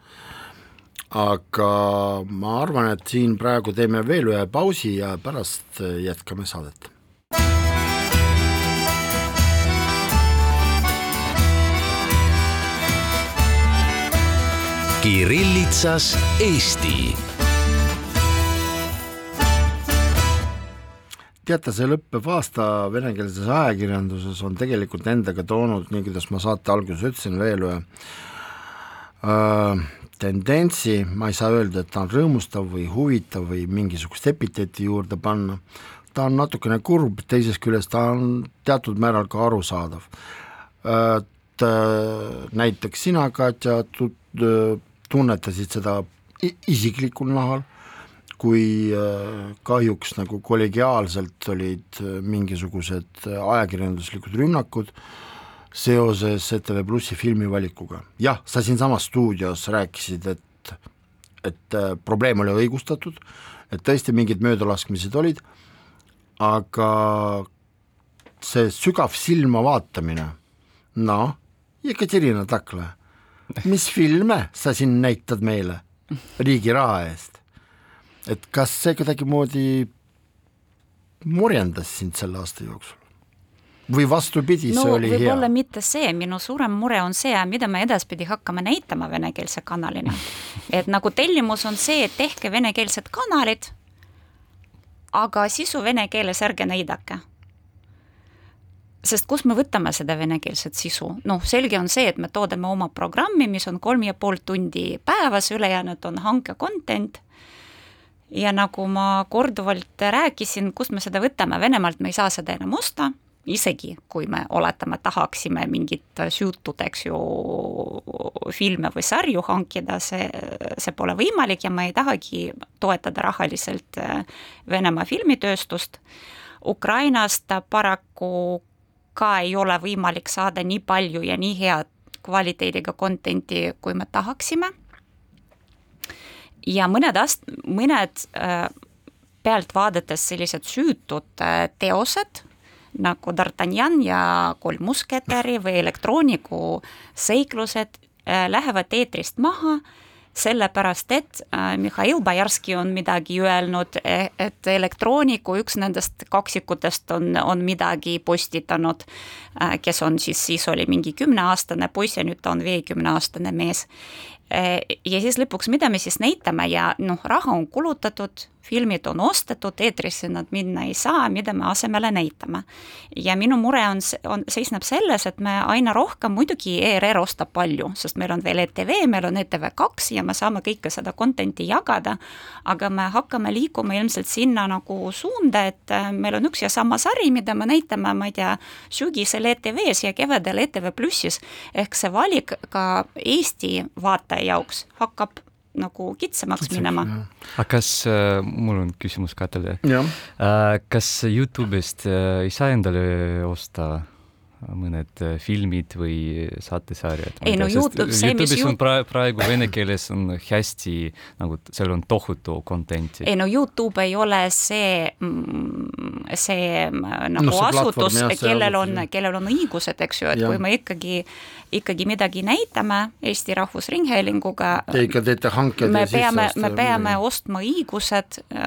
S2: aga ma arvan, et siin praegu teeme veel ühe pausi ja pärast äh, jätkame saadet
S1: Kirillitsas Eesti.
S2: teate, see lõppev aasta venekeelses ajakirjanduses on tegelikult endaga toonud, nii kuidas ma saate alguses ütlesin, veel ühe äh, tendentsi, ma ei saa öelda, et ta on rõõmustav või huvitav või mingisugust epiteeti juurde panna, ta on natukene kurb, teisest küljest ta on teatud määral ka arusaadav. et äh, näiteks sina, Katja, tunnetasid seda isiklikul nahal, kui äh, kahjuks nagu kollegiaalselt olid äh, mingisugused äh, ajakirjanduslikud rünnakud seoses ETV Plussi filmivalikuga. jah, sa siinsamas stuudios rääkisid, et, et probleem oli õigustatud, et tõesti mingid möödalaskmised olid, aga see sügav silmavaatamine, noh, Jekaterina Takla mis filme sa siin näitad meile riigi raha eest? et kas see kuidagimoodi murjendas sind selle aasta jooksul? või vastupidi no,, see oli
S4: hea? võib-olla mitte see, minu suurem mure on see, mida me edaspidi hakkame näitama venekeelse kanalina. et nagu tellimus on see, et tehke venekeelsed kanalid, aga sisu vene keeles ärge näidake sest kust me võtame seda venekeelset sisu, noh, selge on see, et me toodame oma programmi, mis on kolm ja pool tundi päevas, ülejäänud on hanke content. ja nagu ma korduvalt rääkisin, kust me seda võtame, Venemaalt me ei saa seda enam osta, isegi kui me oletame, tahaksime mingit süütut, eks ju, filme või sarju hankida, see, see pole võimalik ja ma ei tahagi toetada rahaliselt Venemaa filmitööstust. Ukrainast paraku ka ei ole võimalik saada nii palju ja nii head kvaliteediga content'i, kui me tahaksime. ja mõned ast-, mõned äh, pealt vaadates sellised süütud äh, teosed, nagu D'Artagnan ja Kolm musketäri või elektrooniku seiklused äh, lähevad eetrist maha, sellepärast et äh, Mihhail Bajarski on midagi öelnud, e-, et elektrooniku üks nendest kaksikutest on, on midagi postitanud, äh, kes on siis, siis oli mingi kümneaastane poiss ja nüüd ta on viiekümneaastane mees. Ja siis lõpuks, mida me siis näitame? Ja noh, raha on kulutatud, filmid on ostetud, eetrisse nad minna ei saa, mida me asemele näitame. ja minu mure on, on, seisneb selles, et me aina rohkem, muidugi ERR ostab palju, sest meil on veel ETV, meil on ETV2 ja me saame kõike seda content'i jagada, aga me hakkame liikuma ilmselt sinna nagu suunda, et äh, meil on üks ja sama sari, mida me näitame, ma ei tea, sügisel ETV-s ja kevadel ETV Plussis, ehk see valik ka Eesti vaataja jaoks hakkab nagu kitsamaks minema.
S3: aga kas äh,, mul on küsimus ka teile. Äh, kas Youtube'ist äh, ei saa endale osta mõned äh, filmid või saatesarjad.
S4: ei no Youtube, see,
S3: mis Youtube'is on praegu, praegu vene keeles on hästi nagu seal on tohutu content'i.
S4: ei no Youtube ei ole see, mm, see mm, nagu no, see asutus, kellel on, kellel on õigused, eks ju, et ja. kui me ikkagi, ikkagi midagi näitame Eesti Rahvusringhäälinguga.
S2: Te ikka teete hanked
S4: me peame, me peame või... ostma õigused äh,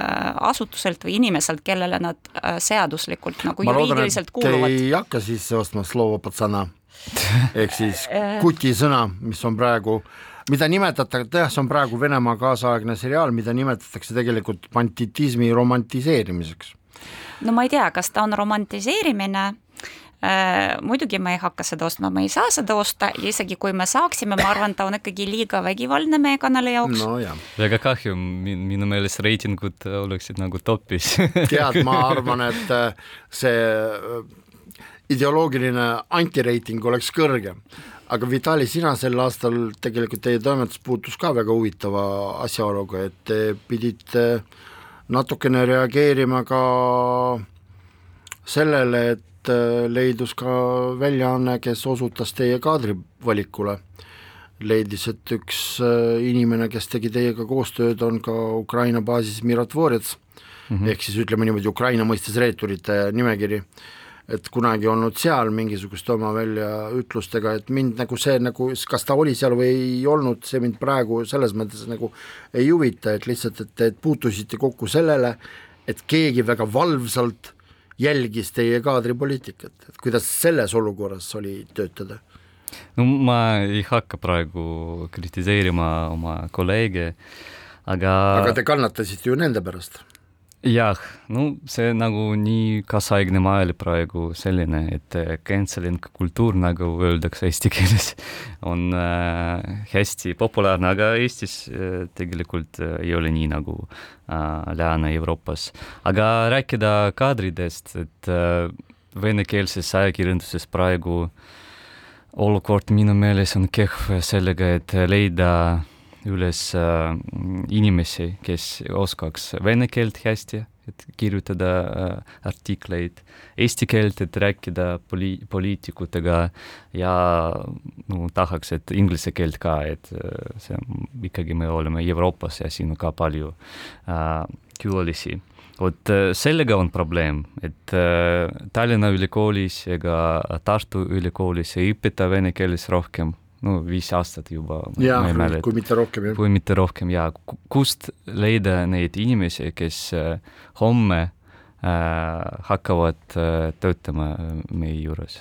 S4: asutuselt või inimeselt, kellele nad äh, seaduslikult nagu Ma juriidiliselt kuuluvad.
S2: Te ei hakka sisse ostma kasutama slovo patsana. Ehk siis kutisõna, mis on praegu mida nimetatakse, jah, see on praegu Venemaa kaasaegne seriaal, mida nimetatakse tegelikult banditismi romantiseerimiseks.
S4: no ma ei tea, kas ta on romantiseerimine. Äh,, muidugi me ei hakka seda ostma, me ei saa seda osta. Ja isegi kui me saaksime, ma arvan, ta on ikkagi liiga vägivaldne meie kanali jaoks.
S3: No,. väga kahju, minu meelest reitingud oleksid nagu topis.
S2: Tead, ma arvan, et äh, see ideoloogiline antireiting oleks kõrgem. aga Vitali, sina sel aastal tegelikult teie toimetus puutus ka väga huvitava asjaoluga, et te pidite natukene reageerima ka sellele, et leidus ka väljaanne, kes osutas teie kaadrivalikule. leidis, et üks inimene, kes tegi teiega koostööd, on ka Ukraina baasis Mirotvorets mm -hmm. ehk siis ütleme niimoodi Ukraina mõistes reeturite nimekiri et kunagi olnud seal mingisuguste oma väljaütlustega, et mind nagu see nagu, kas ta oli seal või ei olnud, see mind praegu selles mõttes nagu ei huvita, et lihtsalt, et te puutusite kokku sellele, et keegi väga valvsalt jälgis teie kaadripoliitikat, et kuidas selles olukorras oli töötada?
S3: no ma ei hakka praegu kritiseerima oma kolleege, aga
S2: aga te kannatasite ju nende pärast
S3: jah, no see nagu nii kaasaegne maailm praegu selline, et canceling kultuur, nagu öeldakse eesti keeles, on äh, hästi populaarne, aga Eestis äh, tegelikult äh, ei ole nii nagu äh, Lääne-Euroopas. aga rääkida kaadridest, et äh, venekeelses ajakirjanduses praegu olukord minu meelest on kehv sellega, et leida üles äh, inimesi, kes oskaks vene keelt hästi, et kirjutada äh, artikleid, eesti keelt, et rääkida poli-, poliitikutega ja no tahaks, et inglise keelt ka, et äh, see ikkagi me oleme Euroopas ja siin ka palju külalisi. Vot sellega on probleem, et Tallinna Ülikoolis ega Tartu Ülikoolis ei õpeta vene keeles rohkem no viis aastat juba.
S2: jah, kui mitte rohkem,
S3: jah. kui mitte rohkem ja kust leida neid inimesi, kes äh, homme äh, hakkavad äh, töötama äh, meie juures?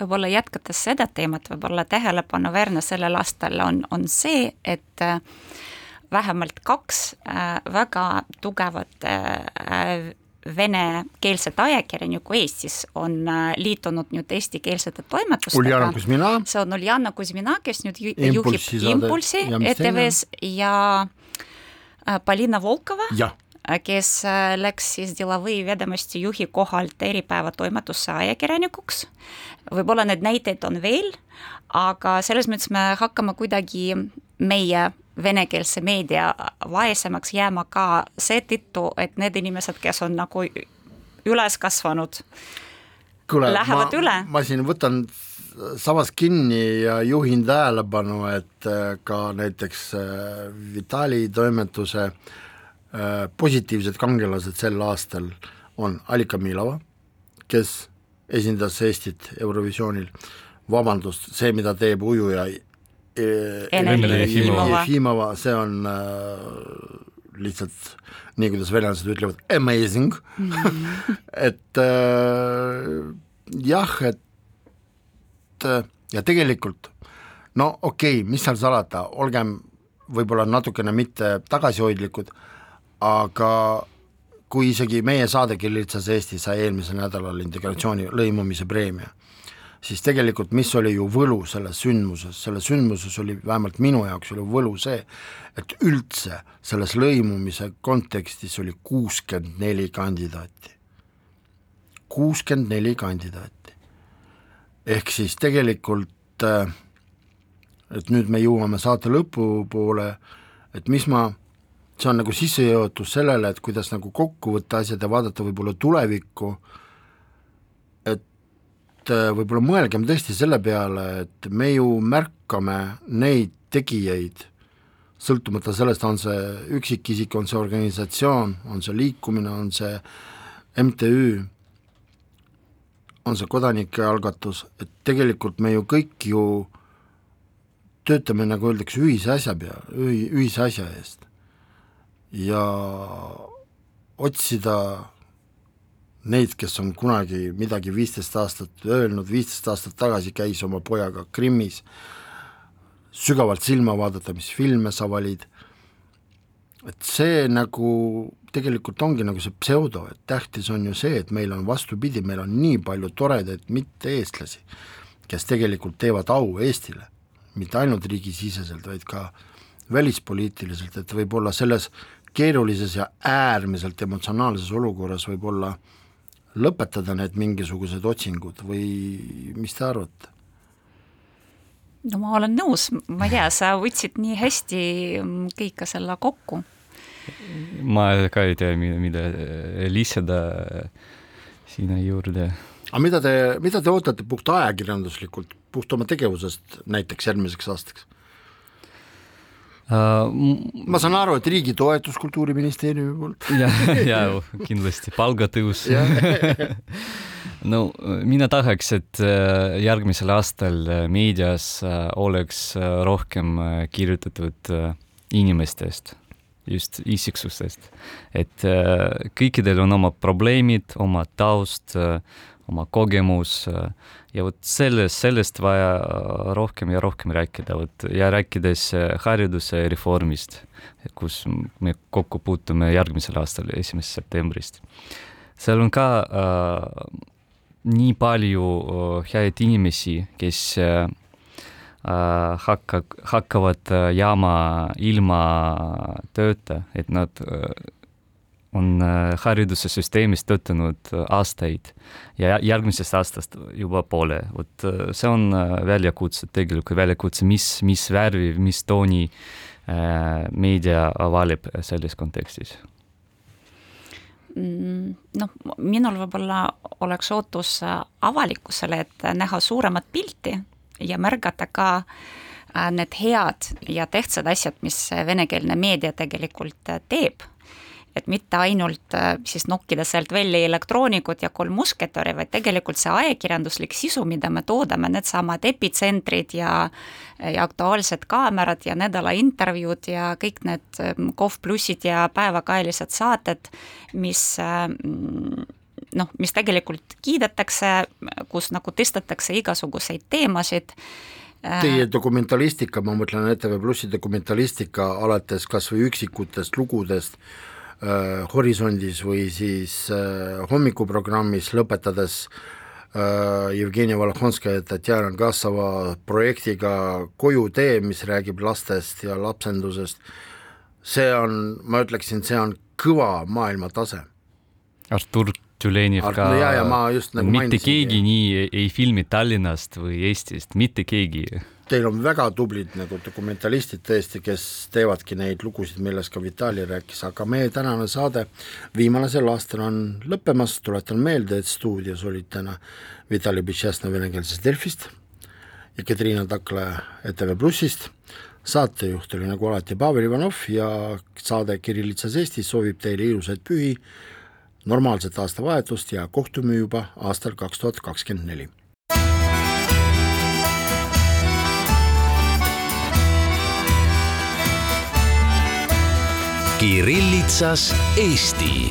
S4: võib-olla jätkates seda teemat, võib-olla tähelepanuväärne sellel aastal on, on see, et äh, vähemalt kaks äh, väga tugevat äh, venekeelset ajakirjanikku Eestis on äh, liitunud nüüd eestikeelsete toimetustega. See on Uljana Kuzmina, kes nüüd ju, juhib Impulsi ETV-s ja äh, Polina Volkova, äh, kes läks siis Delavõi Vedemosti juhi kohalt Äripäeva toimetusse ajakirjanikuks. võib-olla neid näiteid on veel, aga selles mõttes me hakkame kuidagi meie venekeelse meedia vaesemaks jääma ka seetõttu, et need inimesed, kes on nagu üles kasvanud, lähevad
S2: ma,
S4: üle.
S2: ma siin võtan sabas kinni ja juhin tähelepanu, et äh, ka näiteks äh, Vitali toimetuse äh, positiivsed kangelased sel aastal on Alika Milova, kes esindas Eestit Eurovisioonil, vabandust, see, mida teeb ujuja
S4: Eneli
S3: Jefimova.
S2: Jefimova, see on äh, lihtsalt nii, kuidas venelased ütlevad, amazing mm. -hmm. et äh, jah, et äh, ja tegelikult no okei okay,, mis seal salata, olgem võib-olla natukene mitte tagasihoidlikud, aga kui isegi meie saade Kirillitsas Eesti sai eelmisel nädalal integratsiooni lõimumise preemia, siis tegelikult mis oli ju võlu selles sündmuses, selles sündmuses oli vähemalt minu jaoks oli võlu see, et üldse selles lõimumise kontekstis oli kuuskümmend neli kandidaati. kuuskümmend neli kandidaati. ehk siis tegelikult äh, et nüüd me jõuame saate lõpupoole, et mis ma, see on nagu sissejuhatus sellele, et kuidas nagu kokku võtta asjad ja vaadata võib-olla tulevikku, et äh, võib-olla mõelgem tõesti selle peale, et me ju märkame neid tegijaid, sõltumata sellest, on see üksikisik, on see organisatsioon, on see liikumine, on see MTÜ, on see kodanikealgatus, et tegelikult me ju kõik ju töötame, nagu öeldakse, ühise asja peal, ühi-, ühise asja eest. ja otsida neid, kes on kunagi midagi viisteist aastat öelnud, viisteist aastat tagasi käis oma pojaga Krimmis, sügavalt silma vaadata, mis filme sa valid, et see nagu tegelikult ongi nagu see pseudo, et tähtis on ju see, et meil on vastupidi, meil on nii palju toredaid mitte-eestlasi, kes tegelikult teevad au Eestile. Mitte ainult riigisiseselt, vaid ka välispoliitiliselt, et võib-olla selles keerulises ja äärmiselt emotsionaalses olukorras võib-olla lõpetada need mingisugused otsingud või mis te arvate?
S4: no ma olen nõus, ma ei tea, sa võtsid nii hästi kõike selle kokku.
S3: ma ka ei tea, mida lisada sinna juurde
S2: aga mida te, mida te ootate puht ajakirjanduslikult, puht oma tegevusest näiteks järgmiseks aastaks? Ma saan aru, et riigi toetus Kultuuriministeeriumi poolt.
S3: ja, ja kindlasti. Palgatõus. No mina tahaks, et äh, järgmisel aastal äh, meedias oleks rohkem kirjutatud inimestest just isiksustest, et kõikidel on oma probleemid, oma taust, oma kogemus ja vot sellest, sellest vaja rohkem ja rohkem rääkida, vot ja rääkides hariduse reformist, kus me kokku puutume järgmisel aastal, esimesest septembrist. seal on ka äh, nii palju äh, häid inimesi, kes äh, hakka, hakkavad jääma ilma tööta, et nad äh, on äh, haridussüsteemis töötanud äh, aastaid. Ja järgmisest aastast juba poole, vot äh, see on väljakutse, tegelikult väljakutse, mis, mis värvi, mis tooni meedia valib selles kontekstis.
S4: Mm, noh, minul võib-olla oleks ootus avalikkusele, et näha suuremat pilti ja märgata ka need head ja tähtsad asjad, mis venekeelne meedia tegelikult teeb et mitte ainult äh, siis nokkida sealt välja elektroonikud ja kolm musketäri, vaid tegelikult see ajakirjanduslik sisu, mida me toodame, needsamad epitsentrid ja ja Aktuaalsed kaamerad ja nädala intervjuud ja kõik need ähm, KOV plussid ja päevakajalised saated, mis mm, noh, mis tegelikult kiidetakse, kus nagu tõstetakse igasuguseid teemasid.
S2: Äh, Teie dokumentalistika, ma mõtlen ETV Plussi dokumentalistika, alates kas või üksikutest lugudest äh, Horisondis või siis äh, hommikuprogrammis, lõpetades äh, Jevgeni Volhonskaja ja Tatjana Kassova projektiga Kojutee, mis räägib lastest ja lapsendusest, see on, ma ütleksin, see on kõva maailmatase.
S3: Artur Tülenev ka
S2: no, ja, ja ma nagu
S3: mitte keegi nii ei, ei filmi Tallinnast või Eestist, mitte keegi
S2: teil on väga tublid nagu dokumentalistid tõesti, kes teevadki neid lugusid, millest ka Vitali rääkis, aga meie tänane saade viimane sel aastal on lõppemas, tuletan meelde, et stuudios olid täna Vitali Bitšesna venekeelsest Delfist ja Katriina Takla ETV Plussist, saatejuht oli nagu alati Pavel Ivanov ja saade Kirillitsas Eestis soovib teile ilusaid pühi, normaalset aastavahetust ja kohtume juba aastal kaks tuhat kakskümmend neli
S1: Kirillitsas Eesti